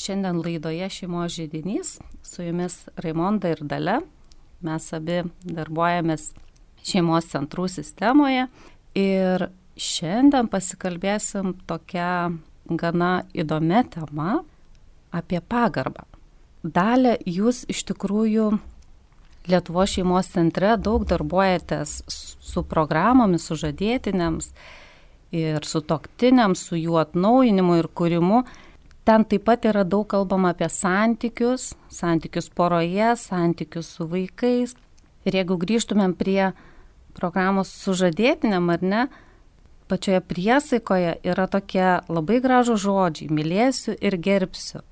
Šiandien laidoje šeimos žydinys su jumis Raimonda ir Dale. Mes abi darbuojamės šeimos centrų sistemoje ir šiandien pasikalbėsim tokia gana įdomia tema apie pagarbą. Dalė, jūs iš tikrųjų Lietuvo šeimos centre daug darbuojatės su programomis, su žadėtinėms ir su toktiniams, su jų atnaujinimu ir kūrimu. Ten taip pat yra daug kalbama apie santykius, santykius poroje, santykius su vaikais. Ir jeigu grįžtumėm prie programos sužadėtiniam ar ne, pačioje priesaikoje yra tokie labai gražų žodžiai - mylėsiu ir gerbsiu.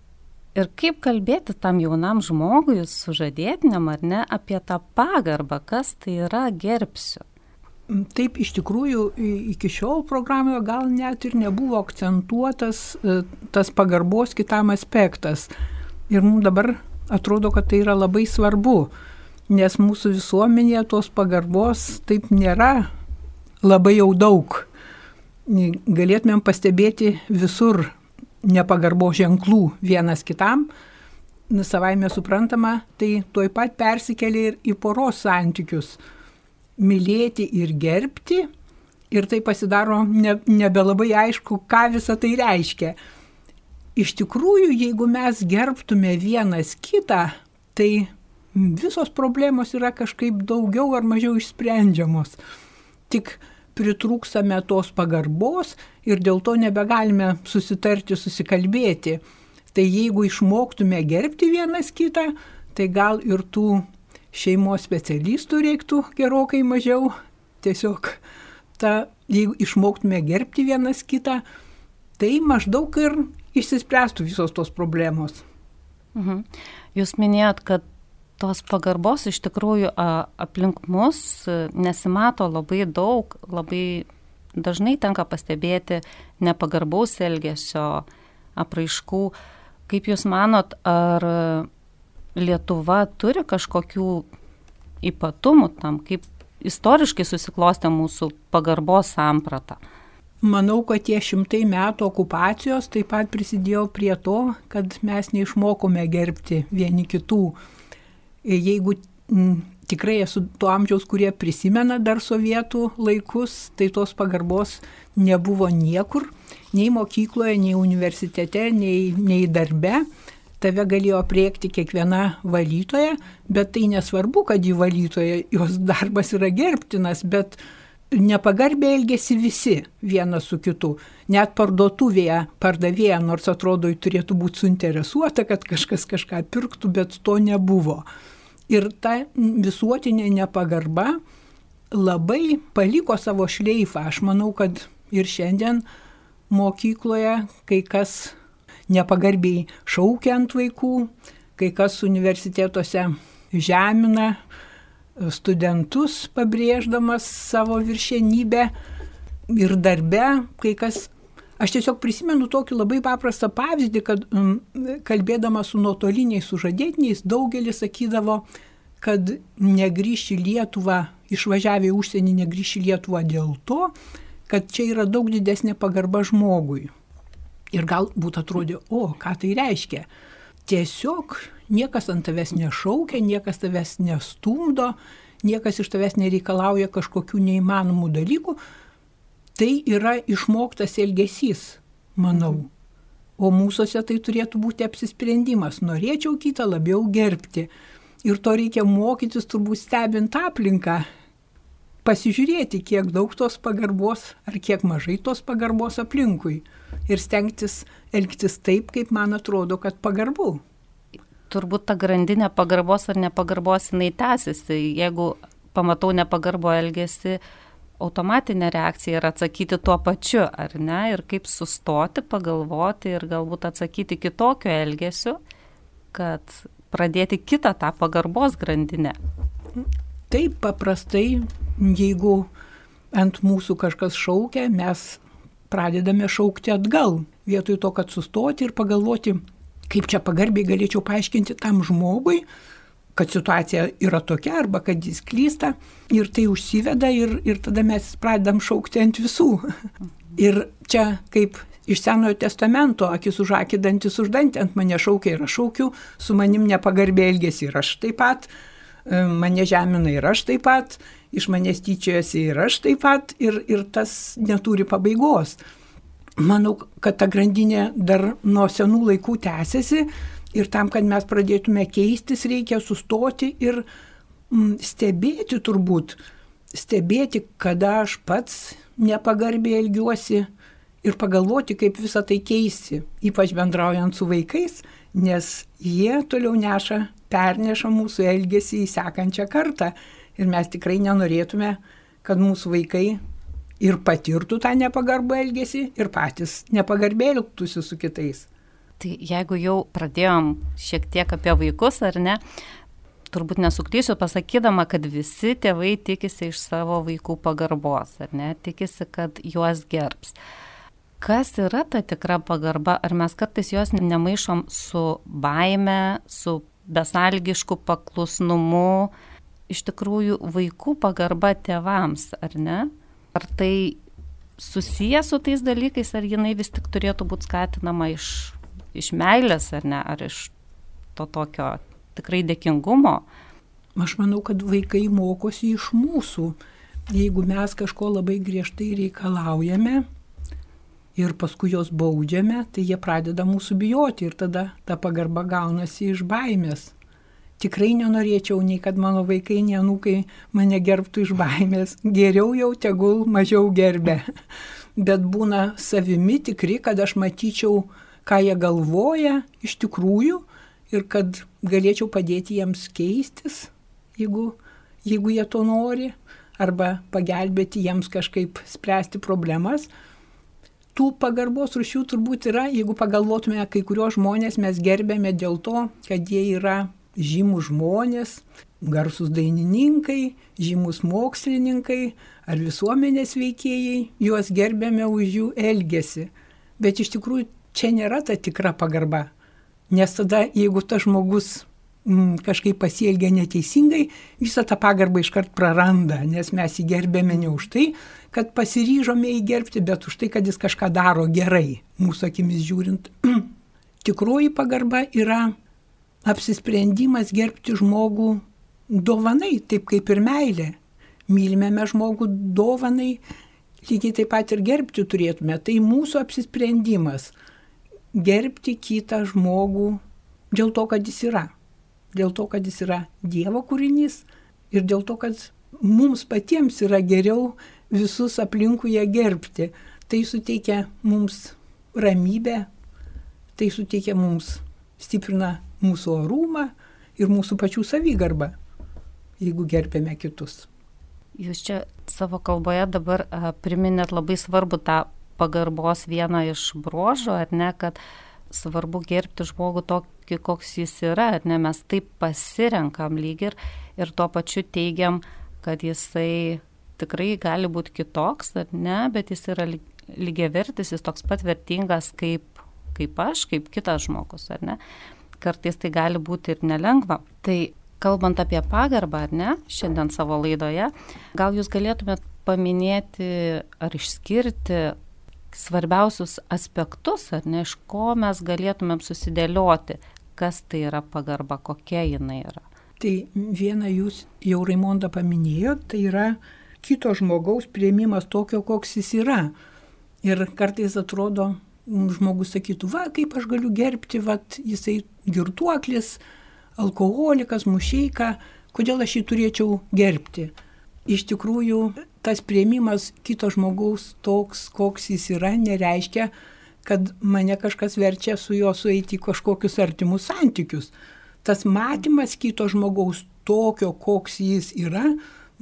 Ir kaip kalbėti tam jaunam žmogui, sužadėtiniam ar ne, apie tą pagarbą, kas tai yra gerbsiu. Taip, iš tikrųjų, iki šiol programoje gal net ir nebuvo akcentuotas e, tas pagarbos kitam aspektas. Ir mums dabar atrodo, kad tai yra labai svarbu, nes mūsų visuomenėje tos pagarbos taip nėra labai jau daug. Galėtumėm pastebėti visur nepagarbo ženklų vienas kitam, savaime suprantama, tai tuoj pat persikelia ir į poros santykius. Mylėti ir gerbti ir tai pasidaro ne, nebelabai aišku, ką visa tai reiškia. Iš tikrųjų, jeigu mes gerbtume vienas kitą, tai visos problemos yra kažkaip daugiau ar mažiau išsprendžiamos. Tik pritrūksame tos pagarbos ir dėl to nebegalime susitarti, susikalbėti. Tai jeigu išmoktume gerbti vienas kitą, tai gal ir tų šeimos specialistų reiktų gerokai mažiau. Tiesiog ta, jeigu išmoktume gerbti vienas kitą, tai maždaug ir išsispręstų visos tos problemos. Mhm. Jūs minėjot, kad tos pagarbos iš tikrųjų aplink mus nesimato labai daug, labai dažnai tenka pastebėti nepagarbaus elgesio apraiškų. Kaip Jūs manot, ar Lietuva turi kažkokių ypatumų tam, kaip istoriškai susiklostė mūsų pagarbos samprata? Manau, kad tie šimtai metų okupacijos taip pat prisidėjo prie to, kad mes neišmokome gerbti vieni kitų jeigu m, tikrai esu to amžiaus, kurie prisimena dar sovietų laikus, tai tos pagarbos nebuvo niekur, nei mokykloje, nei universitete, nei, nei darbe. Tave galėjo priekti kiekviena valytoja, bet tai nesvarbu, kad jį valytoja, jos darbas yra gerbtinas, bet nepagarbiai elgesi visi vienas su kitu. Net parduotuvėje pardavėja, nors atrodo, turėtų būti suinteresuota, kad kažkas kažką pirktų, bet to nebuvo. Ir ta visuotinė nepagarba labai paliko savo šleifą. Aš manau, kad ir šiandien mokykloje kai kas nepagarbiai šaukia ant vaikų, kai kas universitetuose žemina studentus, pabrėždamas savo viršenybę ir darbe, kai kas Aš tiesiog prisimenu tokį labai paprastą pavyzdį, kad um, kalbėdama su nuotoliniais sužadėtiniais, daugelis sakydavo, kad negrįši Lietuvą, išvažiavę į užsienį negrįši Lietuvą dėl to, kad čia yra daug didesnė pagarba žmogui. Ir galbūt atrodė, o, ką tai reiškia. Tiesiog niekas ant tavęs nešaukia, niekas tavęs nestumdo, niekas iš tavęs nereikalauja kažkokių neįmanomų dalykų, tai yra išmoktas elgesys, manau. O mūsųse tai turėtų būti apsisprendimas. Norėčiau kitą labiau gerbti. Ir to reikia mokytis turbūt stebint aplinką. Pasižiūrėti, kiek daug tos pagarbos ar kiek mažai tos pagarbos aplinkui. Ir stengtis elgtis taip, kaip man atrodo, kad pagarbu. Turbūt ta grandinė pagarbos ar nepagarbos jinai tęsiasi. Jeigu pamatau nepagarbo elgesį, automatinė reakcija yra atsakyti tuo pačiu, ar ne, ir kaip sustoti, pagalvoti ir galbūt atsakyti kitokio elgesiu, kad pradėti kitą tą pagarbos grandinę. Taip paprastai, jeigu ant mūsų kažkas šaukia, mes pradedame šaukti atgal, vietoj to, kad sustoti ir pagalvoti, kaip čia pagarbiai galėčiau paaiškinti tam žmogui, kad situacija yra tokia arba kad jis klysta ir tai užsiveda ir, ir tada mes pradedam šaukti ant visų. Ir čia kaip iš Senojo testamento, akis už akį, dantis už dantį, ant mane šaukia ir aš šaukiu, su manim nepagarbė elgesi ir aš taip pat, mane žemina ir aš taip pat, iš manęs tyčiojasi ir aš taip pat, ir, ir tas neturi pabaigos. Manau, kad ta grandinė dar nuo senų laikų tęsiasi ir tam, kad mes pradėtume keistis, reikia sustoti ir mm, stebėti turbūt, stebėti, kada aš pats nepagarbiai elgiuosi ir pagalvoti, kaip visą tai keisti, ypač bendraujant su vaikais, nes jie toliau neša, perneša mūsų elgesį į sekančią kartą. Ir mes tikrai nenorėtume, kad mūsų vaikai ir patirtų tą nepagarbą elgesį ir patys nepagarbiai elgtųsi su kitais. Tai jeigu jau pradėjom šiek tiek apie vaikus, ar ne, turbūt nesuklysiu pasakydama, kad visi tėvai tikisi iš savo vaikų pagarbos, ar ne, tikisi, kad juos gerbs. Kas yra ta tikra pagarba, ar mes kartais jos nemaišom su baime, su besalgišku paklusnumu, iš tikrųjų vaikų pagarba tėvams, ar ne? Ar tai susiję su tais dalykais, ar jinai vis tik turėtų būti skatinama iš, iš meilės, ar ne, ar iš to tokio tikrai dėkingumo. Aš manau, kad vaikai mokosi iš mūsų. Jeigu mes kažko labai griežtai reikalaujame ir paskui jos baudžiame, tai jie pradeda mūsų bijoti ir tada ta pagarba gaunasi iš baimės. Tikrai nenorėčiau nei kad mano vaikai, nei anūkai mane gerbtų iš baimės. Geriau jau tegul mažiau gerbė. Bet būna savimi tikri, kad aš matyčiau, ką jie galvoja iš tikrųjų ir kad galėčiau padėti jiems keistis, jeigu, jeigu jie to nori, arba pagelbėti jiems kažkaip spręsti problemas. Tų pagarbos rušių turbūt yra, jeigu pagalvotume, kai kuriuos žmonės mes gerbėme dėl to, kad jie yra žymų žmonės, garsus dainininkai, žymus mokslininkai ar visuomenės veikėjai, juos gerbėme už jų elgesį. Bet iš tikrųjų čia nėra ta tikra pagarba. Nes tada, jeigu tas žmogus mm, kažkaip pasielgia neteisingai, visą tą pagarbą iškart praranda, nes mes jį gerbėme ne už tai, kad pasiryžome jį gerbti, bet už tai, kad jis kažką daro gerai, mūsų akimis žiūrint. Tikroji pagarba yra apsisprendimas gerbti žmogų dovanai, taip kaip ir meilė. Mylime žmogų dovanai, lygiai taip pat ir gerbti turėtume. Tai mūsų apsisprendimas gerbti kitą žmogų dėl to, kad jis yra. Dėl to, kad jis yra Dievo kūrinys ir dėl to, kad mums patiems yra geriau visus aplinkui ją gerbti. Tai suteikia mums ramybę, tai suteikia mums, stiprina mūsų orumą ir mūsų pačių savigarbą, jeigu gerbėme kitus. Jūs čia savo kalboje dabar a, priminėt labai svarbu tą pagarbos vieną iš bruožų, ar ne, kad svarbu gerbti žmogų tokį, koks jis yra, ar ne, mes taip pasirenkam lyg ir, ir tuo pačiu teigiam, kad jisai tikrai gali būti kitoks, ar ne, bet jis yra lygiavertis, jis toks pat vertingas kaip, kaip aš, kaip kitas žmogus, ar ne. Kartais tai gali būti ir nelengva. Tai kalbant apie pagarbą, ar ne, šiandien savo laidoje, gal jūs galėtumėt paminėti ar išskirti svarbiausius aspektus, ar ne, iš ko mes galėtumėm susidėlioti, kas tai yra pagarba, kokia jinai yra. Tai vieną jūs jau Raimondą paminėjot, tai yra kito žmogaus prieimimas tokio, koks jis yra. Ir kartais atrodo, žmogus sakytų, va, kaip aš galiu gerbti, va, jisai girtuoklis, alkoholikas, mušeika, kodėl aš jį turėčiau gerbti. Iš tikrųjų, tas prieimimas kito žmogaus toks, koks jis yra, nereiškia, kad mane kažkas verčia su juo sueiti į kažkokius artimus santykius. Tas matymas kito žmogaus tokio, koks jis yra,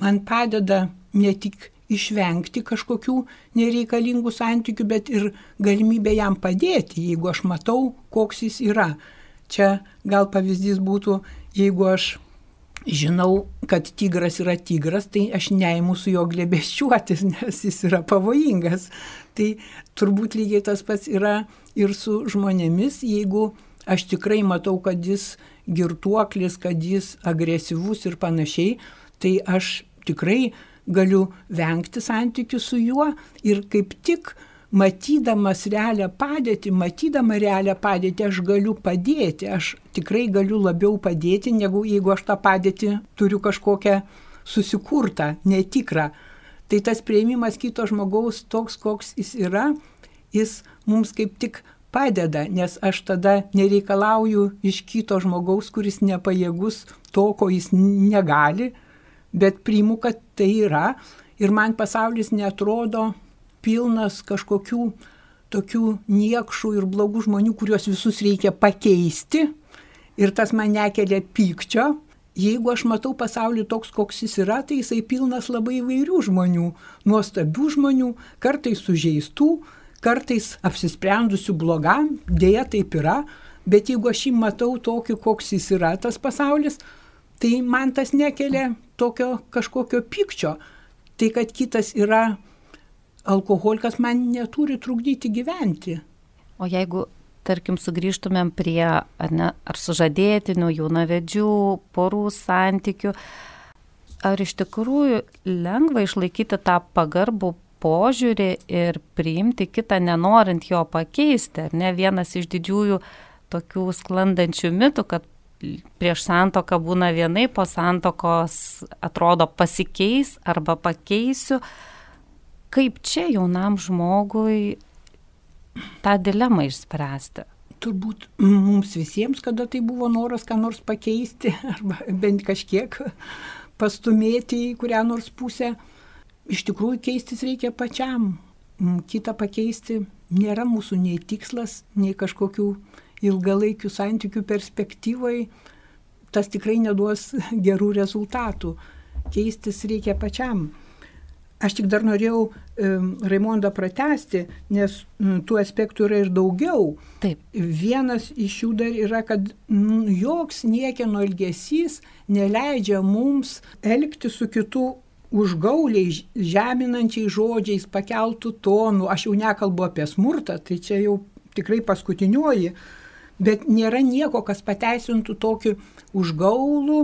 man padeda ne tik išvengti kažkokių nereikalingų santykių, bet ir galimybę jam padėti, jeigu aš matau, koks jis yra. Čia gal pavyzdys būtų, jeigu aš žinau, kad tigras yra tigras, tai aš neimu su jo glebėščiuotis, nes jis yra pavojingas. Tai turbūt lygiai tas pats yra ir su žmonėmis, jeigu aš tikrai matau, kad jis girtuoklis, kad jis agresyvus ir panašiai, tai aš tikrai galiu vengti santykių su juo ir kaip tik matydamas realią padėtį, matydama realią padėtį, aš galiu padėti, aš tikrai galiu labiau padėti, negu jeigu aš tą padėtį turiu kažkokią susikurtą, netikrą. Tai tas prieimimas kito žmogaus toks, koks jis yra, jis mums kaip tik padeda, nes aš tada nereikalauju iš kito žmogaus, kuris nepajėgus to, ko jis negali, bet priimu, kad tai yra. Ir man pasaulis netrodo pilnas kažkokių tokių niekšų ir blogų žmonių, kuriuos visus reikia pakeisti. Ir tas man nekelia pykčio. Jeigu aš matau pasaulį toks, koks jis yra, tai jisai pilnas labai įvairių žmonių, nuostabių žmonių, kartais sužeistų, kartais apsisprendusių blogam, dėja taip yra, bet jeigu aš jį matau tokį, koks jis yra, tas pasaulis, tai man tas nekelia tokio kažkokio pykčio. Tai, kad kitas yra alkoholikas, man neturi trukdyti gyventi. O jeigu, tarkim, sugrįžtumėm prie ar, ne, ar sužadėtinių, jaunavedžių, porų santykių, ar iš tikrųjų lengva išlaikyti tą pagarbų požiūrį ir priimti kitą, nenorint jo pakeisti. Ar ne vienas iš didžiųjų tokių sklandančių mitų, kad prieš santoką būna vienai, po santokos atrodo pasikeis arba pakeisiu. Kaip čia jaunam žmogui tą dilemą išspręsti? Turbūt mums visiems, kada tai buvo noras ką nors pakeisti arba bent kažkiek pastumėti į kurią nors pusę iš tikrųjų keistis reikia pačiam. Mm, Kita pakeisti nėra mūsų nei tikslas, nei kažkokių ilgalaikių santykių perspektyvai. Tas tikrai neduos gerų rezultatų. Keistis reikia pačiam. Aš tik dar norėjau Raimondą pratesti, nes tų aspektų yra ir daugiau. Taip. Vienas iš jų dar yra, kad joks niekieno elgesys neleidžia mums elgti su kitu užgauliai, žeminančiai žodžiais, pakeltų tonų, aš jau nekalbu apie smurtą, tai čia jau tikrai paskutinioji, bet nėra nieko, kas pateisintų tokį užgaulų,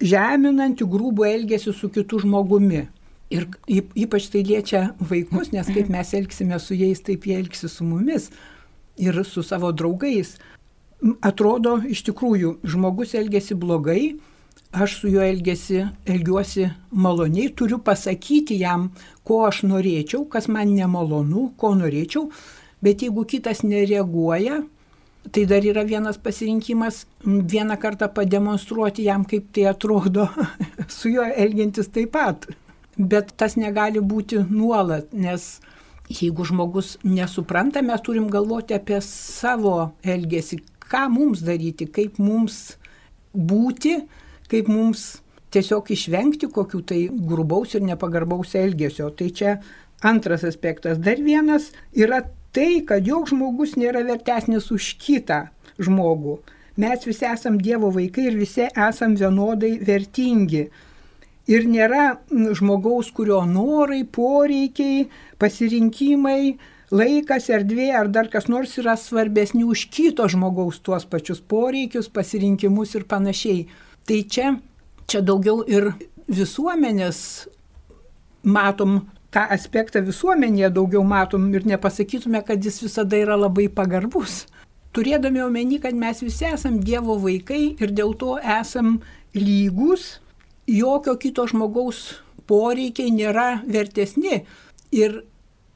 žeminantį, grūbų elgesį su kitu žmogumi. Ir ypač tai liečia vaikus, nes kaip mes elgsime su jais, taip jie elgsi su mumis ir su savo draugais. Atrodo, iš tikrųjų, žmogus elgesi blogai, aš su juo elgesi, elgiuosi maloniai, turiu pasakyti jam, ko aš norėčiau, kas man nemalonu, ko norėčiau, bet jeigu kitas nereaguoja, tai dar yra vienas pasirinkimas vieną kartą pademonstruoti jam, kaip tai atrodo su juo elgiantis taip pat. Bet tas negali būti nuolat, nes jeigu žmogus nesupranta, mes turim galvoti apie savo elgesį, ką mums daryti, kaip mums būti, kaip mums tiesiog išvengti kokių tai grubaus ir nepagarbaus elgesio. Tai čia antras aspektas. Dar vienas yra tai, kad joks žmogus nėra vertesnis už kitą žmogų. Mes visi esam Dievo vaikai ir visi esam vienodai vertingi. Ir nėra žmogaus, kurio norai, poreikiai, pasirinkimai, laikas, erdvė ar dar kas nors yra svarbesni už kito žmogaus tuos pačius poreikius, pasirinkimus ir panašiai. Tai čia, čia daugiau ir visuomenės matom tą aspektą visuomenėje daugiau matom ir nepasakytume, kad jis visada yra labai pagarbus. Turėdami omeny, kad mes visi esam Dievo vaikai ir dėl to esam lygus, jokio kito žmogaus poreikiai nėra vertesni ir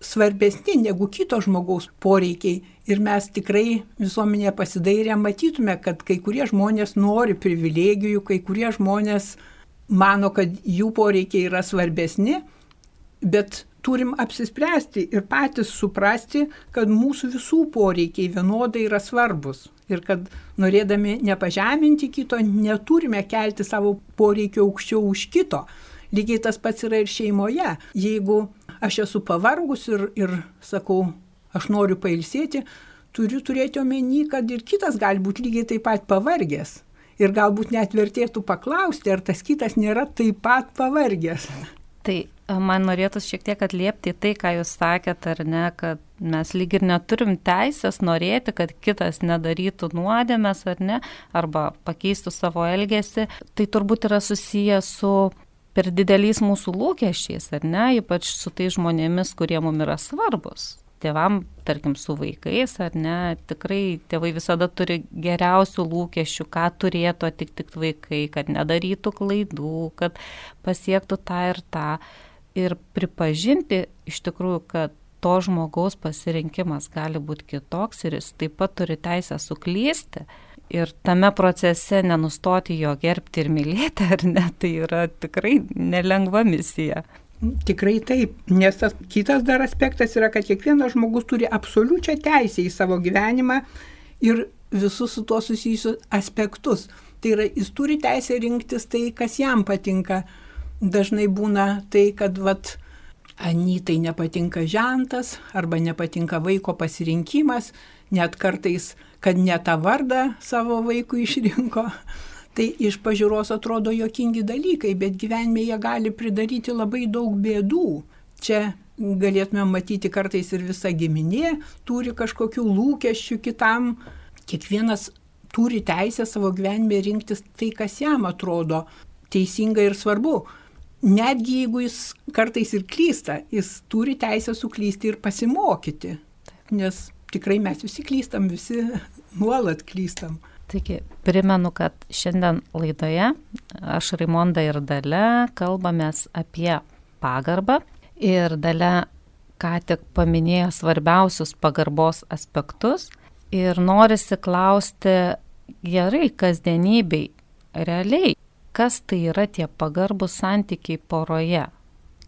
svarbesni negu kito žmogaus poreikiai. Ir mes tikrai visuomenėje pasidairę matytume, kad kai kurie žmonės nori privilegijų, kai kurie žmonės mano, kad jų poreikiai yra svarbesni, bet turim apsispręsti ir patys suprasti, kad mūsų visų poreikiai vienodai yra svarbus. Ir kad norėdami nepažeminti kito, neturime kelti savo poreikio aukščiau už kito. Lygiai tas pats yra ir šeimoje. Jeigu aš esu pavargus ir, ir sakau, aš noriu pailsėti, turiu turėti omeny, kad ir kitas gali būti lygiai taip pat pavargęs. Ir galbūt net vertėtų paklausti, ar tas kitas nėra taip pat pavargęs. Tai e, man norėtųsi šiek tiek atliepti tai, ką jūs sakėt, ar ne, kad mes lyg ir neturim teisės norėti, kad kitas nedarytų nuodėmės, ar ne, arba pakeistų savo elgesį. Tai turbūt yra susiję su per dideliais mūsų lūkesčiais, ar ne, ypač su tai žmonėmis, kurie mums yra svarbus. Tėvam, tarkim, su vaikais, ar ne, tikrai tėvai visada turi geriausių lūkesčių, ką turėtų atitikti vaikai, kad nedarytų klaidų, kad pasiektų tą ir tą. Ir pripažinti iš tikrųjų, kad to žmogaus pasirinkimas gali būti kitoks ir jis taip pat turi teisę suklysti. Ir tame procese nenustoti jo gerbti ir mylėti, ar ne, tai yra tikrai nelengva misija. Tikrai taip, nes tas kitas dar aspektas yra, kad kiekvienas žmogus turi absoliučią teisę į savo gyvenimą ir visus su tuo susijusius aspektus. Tai yra, jis turi teisę rinktis tai, kas jam patinka. Dažnai būna tai, kad vat, Anytai nepatinka žentas arba nepatinka vaiko pasirinkimas, net kartais, kad ne tą vardą savo vaikui išrinko. Tai iš pažiūros atrodo jokingi dalykai, bet gyvenime jie gali pridaryti labai daug bėdų. Čia galėtume matyti kartais ir visa giminė turi kažkokių lūkesčių kitam. Kiekvienas turi teisę savo gyvenime rinktis tai, kas jam atrodo teisinga ir svarbu. Netgi jeigu jis kartais ir klysta, jis turi teisę suklysti ir pasimokyti. Nes tikrai mes visi klystam, visi nuolat klystam. Taigi, primenu, kad šiandien laidoje aš Raimonda ir Dale kalbamės apie pagarbą ir Dale ką tik paminėjo svarbiausius pagarbos aspektus ir norisi klausti gerai kasdienybei, realiai, kas tai yra tie pagarbus santykiai poroje,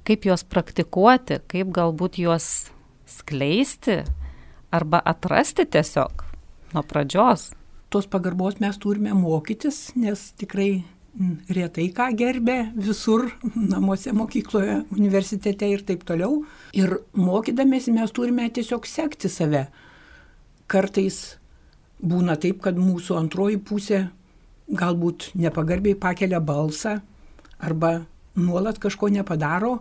kaip juos praktikuoti, kaip galbūt juos skleisti arba atrasti tiesiog nuo pradžios tos pagarbos mes turime mokytis, nes tikrai retai ką gerbė visur, namuose, mokykloje, universitete ir taip toliau. Ir mokydamėsi mes turime tiesiog sekti save. Kartais būna taip, kad mūsų antroji pusė galbūt nepagarbiai pakelia balsą arba nuolat kažko nepadaro,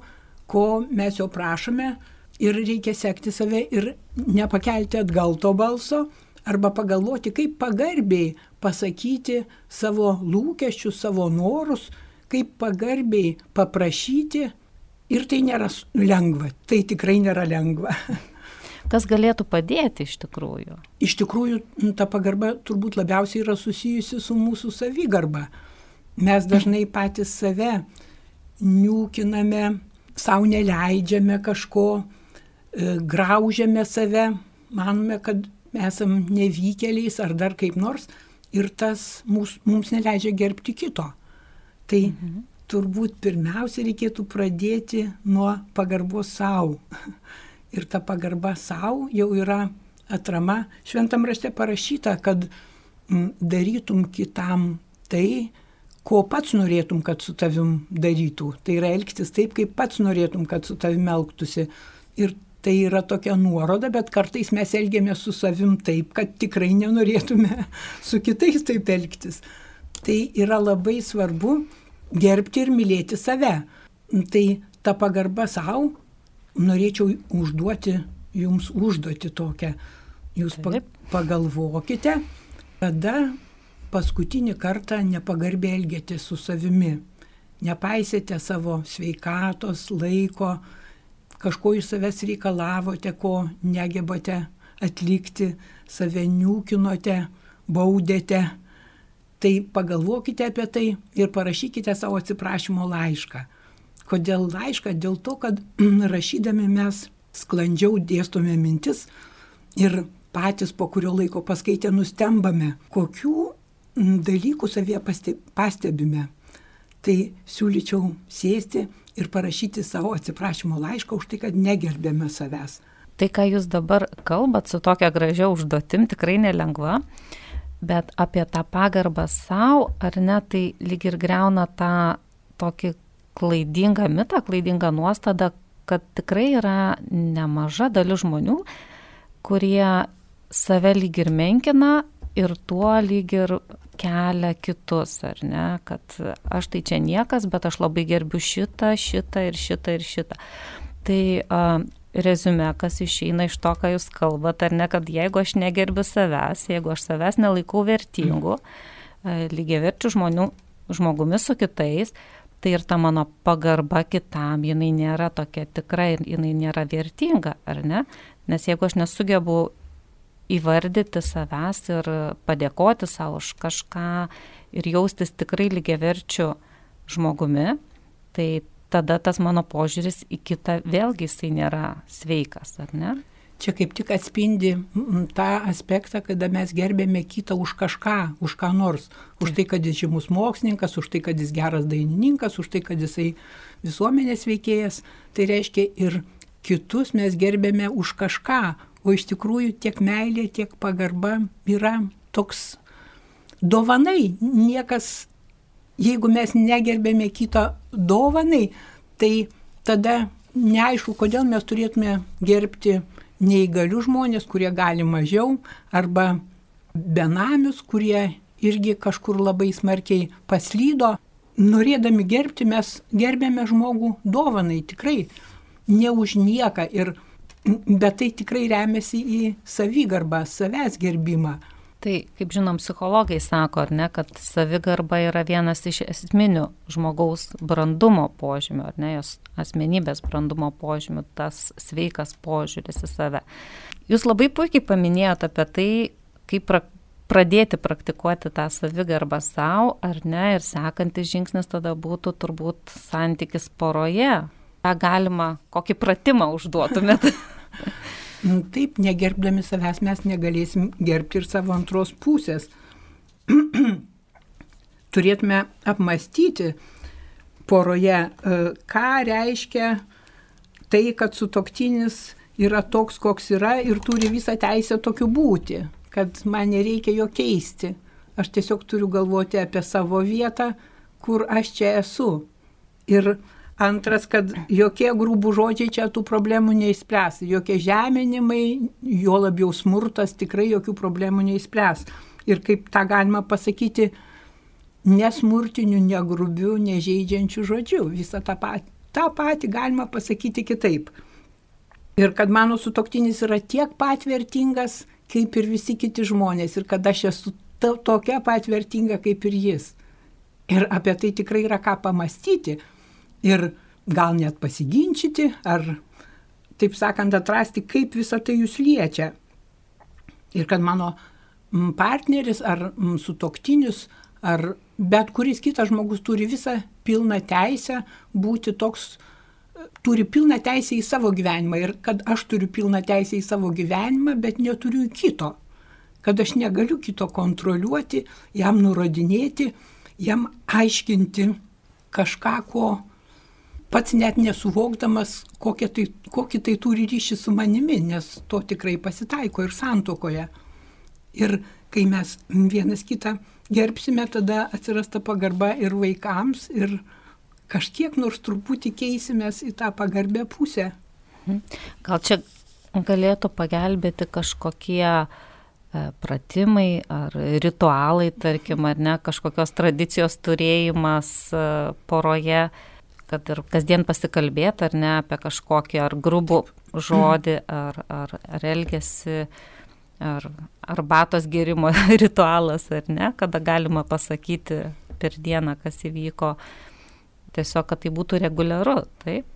ko mes jo prašome ir reikia sekti save ir nepakelti atgal to balso arba pagalvoti, kaip pagarbiai pasakyti savo lūkesčius, savo norus, kaip pagarbiai paprašyti. Ir tai nėra lengva, tai tikrai nėra lengva. Kas galėtų padėti iš tikrųjų? Iš tikrųjų, ta pagarba turbūt labiausiai yra susijusi su mūsų savigarba. Mes dažnai patys save niūkiname, savo neleidžiame kažko, e, graužiame save, manome, kad esam nevykėliais ar dar kaip nors ir tas mūs, mums neleidžia gerbti kito. Tai mhm. turbūt pirmiausia reikėtų pradėti nuo pagarbos savo. Ir ta pagarba savo jau yra atrama. Šventam rašte parašyta, kad darytum kitam tai, ko pats norėtum, kad su tavim darytų. Tai yra elgtis taip, kaip pats norėtum, kad su tavim elgtųsi. Ir tai yra tokia nuoroda, bet kartais mes elgiamės su savim taip, kad tikrai nenorėtume su kitais taip elgtis. Tai yra labai svarbu gerbti ir mylėti save. Tai ta pagarba savo, norėčiau užduoti jums užduoti tokią. Jūs Taip. pagalvokite, kada paskutinį kartą nepagarbiai elgėtės su savimi. Nepaisėte savo sveikatos, laiko, kažko iš savęs reikalavote, ko negebate atlikti, save niūkinote, baudėte. Tai pagalvokite apie tai ir parašykite savo atsiprašymo laišką. Kodėl laišką? Dėl to, kad rašydami mes sklandžiau dėstome mintis ir patys po kurio laiko paskaitę nustembame, kokių dalykų savie pastebime. Tai siūlyčiau sėsti ir parašyti savo atsiprašymo laišką už tai, kad negerbėme savęs. Tai, ką jūs dabar kalbat su tokia gražia užduotim, tikrai nelengva, bet apie tą pagarbą savo, ar ne, tai lyg ir greuna tą tokį klaidingą mitą, klaidingą nuostadą, kad tikrai yra nemaža dalis žmonių, kurie save lyg ir menkina ir tuo lyg ir kelia kitus, ar ne, kad aš tai čia niekas, bet aš labai gerbiu šitą, šitą ir šitą ir šitą. Tai uh, rezume, kas išeina iš to, ką jūs kalbate, ar ne, kad jeigu aš negerbiu savęs, jeigu aš savęs nelaikau vertingu, lygiai verčių žmonių, žmogumi su kitais, tai ir ta mano pagarba kitam, jinai nėra tokia tikra ir jinai nėra vertinga, ar ne? Nes jeigu aš nesugebu įvardyti savęs ir padėkoti savo už kažką ir jaustis tikrai lygiaverčiu žmogumi, tai tada tas mano požiūris į kitą vėlgi jisai nėra sveikas, ar ne? čia kaip tik atspindi tą aspektą, kada mes gerbėme kitą už kažką, už ką nors. Už tai, kad jis žymus mokslininkas, už tai, kad jis geras dainininkas, už tai, kad jisai visuomenės veikėjas. Tai reiškia ir kitus mes gerbėme už kažką. O iš tikrųjų tiek meilė, tiek pagarba yra toks dovanai. Niekas, jeigu mes negerbėme kito dovanai, tai tada neaišku, kodėl mes turėtume gerbti neįgalių žmonės, kurie gali mažiau, arba benamius, kurie irgi kažkur labai smarkiai paslydo. Norėdami gerbti, mes gerbėme žmogų dovanai, tikrai ne už nieką, ir, bet tai tikrai remiasi į savigarbą, savęs gerbimą. Tai, kaip žinom, psichologai sako, ar ne, kad savigarba yra vienas iš esminių žmogaus brandumo požymių, ar ne, jos asmenybės brandumo požymių, tas sveikas požiūris į save. Jūs labai puikiai paminėjote apie tai, kaip pra pradėti praktikuoti tą savigarbą savo, ar ne, ir sekantis žingsnis tada būtų turbūt santykis poroje. Ką galima, kokį pratimą užduotumėt? Nu, taip, negerbdami savęs mes negalėsim gerbti ir savo antros pusės. Turėtume apmastyti poroje, e, ką reiškia tai, kad sutoktinis yra toks, koks yra ir turi visą teisę tokiu būti, kad man nereikia jo keisti. Aš tiesiog turiu galvoti apie savo vietą, kur aš čia esu. Ir Antras, kad jokie grūbų žodžiai čia tų problemų neįspręs, jokie žeminimai, jo labiau smurtas tikrai jokių problemų neįspręs. Ir kaip tą galima pasakyti, nesmurtiniu, negrubiu, nežeidžiančiu žodžiu. Visą tą patį, tą patį galima pasakyti kitaip. Ir kad mano sutoktinis yra tiek pat vertingas, kaip ir visi kiti žmonės. Ir kad aš esu to, tokia pat vertinga kaip ir jis. Ir apie tai tikrai yra ką pamastyti ir gal net pasiginčyti, ar, taip sakant, atrasti, kaip visą tai jūs liečia. Ir kad mano partneris ar sutoktinius, ar bet kuris kitas žmogus turi visą pilną teisę būti toks, turi pilną teisę į savo gyvenimą ir kad aš turiu pilną teisę į savo gyvenimą, bet neturiu kito. Kad aš negaliu kito kontroliuoti, jam nurodinėti, jam aiškinti kažką, ko pats net nesuvokdamas, tai, kokį tai turi ryšį su manimi, nes to tikrai pasitaiko ir santokoje. Ir kai mes vienas kitą gerbsime, tada atsiras ta pagarba ir vaikams, ir kažkiek nors truputį keisimės į tą pagarbę pusę. Mhm. Gal čia galėtų pagelbėti kažkokie e, pratimai ar ritualai, tarkim, ar ne, kažkokios tradicijos turėjimas e, poroje, kad ir kasdien pasikalbėti ar ne apie kažkokį ar grubų žodį, ar, ar, ar elgesi, ar arbatos gerimo ritualas, ar ne, kada galima pasakyti per dieną, kas įvyko, tiesiog, kad tai būtų reguliaru, taip.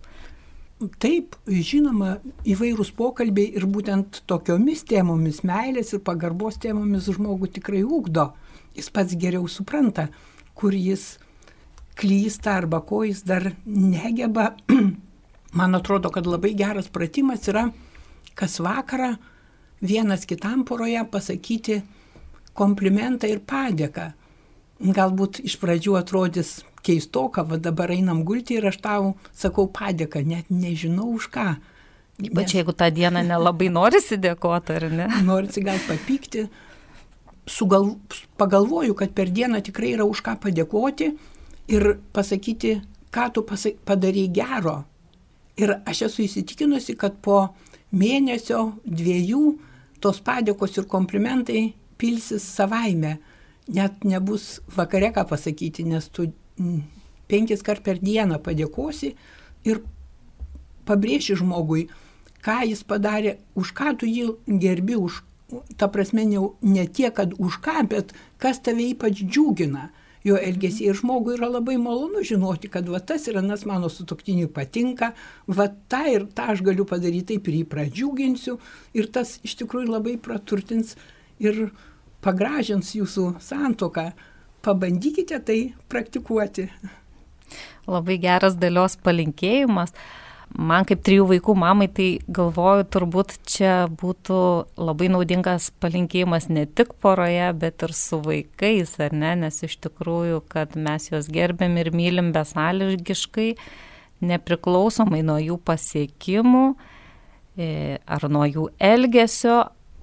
Taip, žinoma, įvairūs pokalbiai ir būtent tokiomis temomis, meilės ir pagarbos temomis žmogų tikrai ūkdo. Jis pats geriau supranta, kur jis klysta arba ko jis dar negeba. Man atrodo, kad labai geras pratimas yra kas vakarą vienas kitam poroje pasakyti komplimentą ir padėką. Galbūt iš pradžių atrodys keistoka, va dabar einam gulti ir aš tau sakau padėką, net nežinau už ką. Bet čia jeigu tą dieną nelabai norisi dėkoti, ar ne? Norisi gal papykti. Sugal, pagalvoju, kad per dieną tikrai yra už ką padėkoti ir pasakyti, ką tu padarai gero. Ir aš esu įsitikinusi, kad po mėnesio, dviejų tos padėkos ir komplimentai pilsis savaime. Net nebus vakare ką pasakyti, nes tu penkis kart per dieną padėkosi ir pabrėši žmogui, ką jis padarė, už ką tu jį gerbi, už, ta prasme, ne, ne tiek, kad už ką, bet kas tave ypač džiugina jo elgesį. Ir žmogui yra labai malonu žinoti, kad va tas ir anas mano sutoktiniui patinka, va tą ir tą aš galiu padaryti, taip ir jį pradžiuginsiu. Ir tas iš tikrųjų labai praturtins ir pagražins jūsų santoką. Pabandykite tai praktikuoti. Labai geras dalios palinkėjimas man kaip trijų vaikų mamai, tai galvoju, turbūt čia būtų labai naudingas palinkėjimas ne tik poroje, bet ir su vaikais, ar ne, nes iš tikrųjų, kad mes juos gerbėm ir mylim besąlygiškai, nepriklausomai nuo jų pasiekimų e, ar nuo jų elgesio.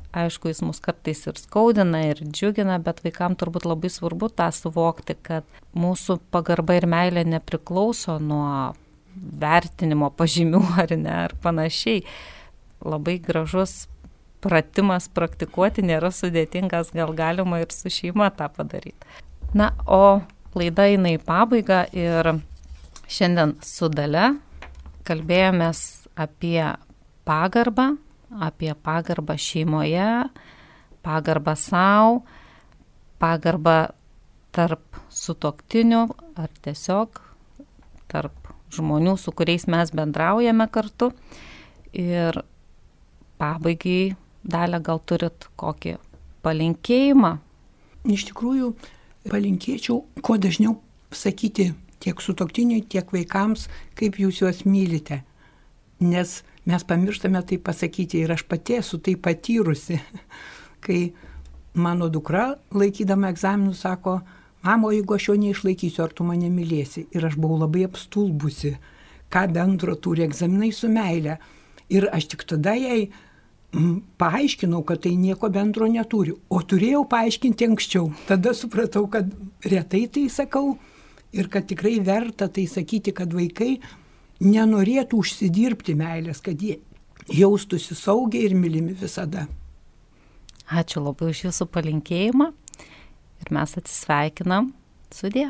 Aišku, jis mus kartais ir skaudina, ir džiugina, bet vaikams turbūt labai svarbu tą suvokti, kad mūsų pagarba ir meilė nepriklauso nuo vertinimo pažymių ar ne, ar panašiai. Labai gražus pratimas praktikuoti nėra sudėtingas, gal galima ir su šeima tą padaryti. Na, o laida eina į pabaigą ir šiandien su Dale kalbėjomės apie pagarbą, apie pagarbą šeimoje, pagarbą savo, pagarbą tarp sutoktinių ar tiesiog tarp žmonių, su kuriais mes bendraujame kartu. Ir pabaigai, dalę gal turit kokį palinkėjimą? Iš tikrųjų, palinkėčiau kuo dažniau sakyti tiek sutoktiniui, tiek vaikams, kaip jūs juos mylite. Nes mes pamirštame tai pasakyti ir aš pati esu tai patyrusi, kai mano dukra laikydama egzaminų sako, mamo, jeigu aš jo neišlaikysiu, ar tu mane mylėsi. Ir aš buvau labai apstulbusi, ką bendro turi egzaminai su meile. Ir aš tik tada jai mm, paaiškinau, kad tai nieko bendro neturi. O turėjau paaiškinti anksčiau. Tada supratau, kad retai tai sakau ir kad tikrai verta tai sakyti, kad vaikai nenorėtų užsidirbti meilės, kad jie jaustųsi saugiai ir mylimi visada. Ačiū labai už Jūsų palinkėjimą mes atsisveikinam. Sudė.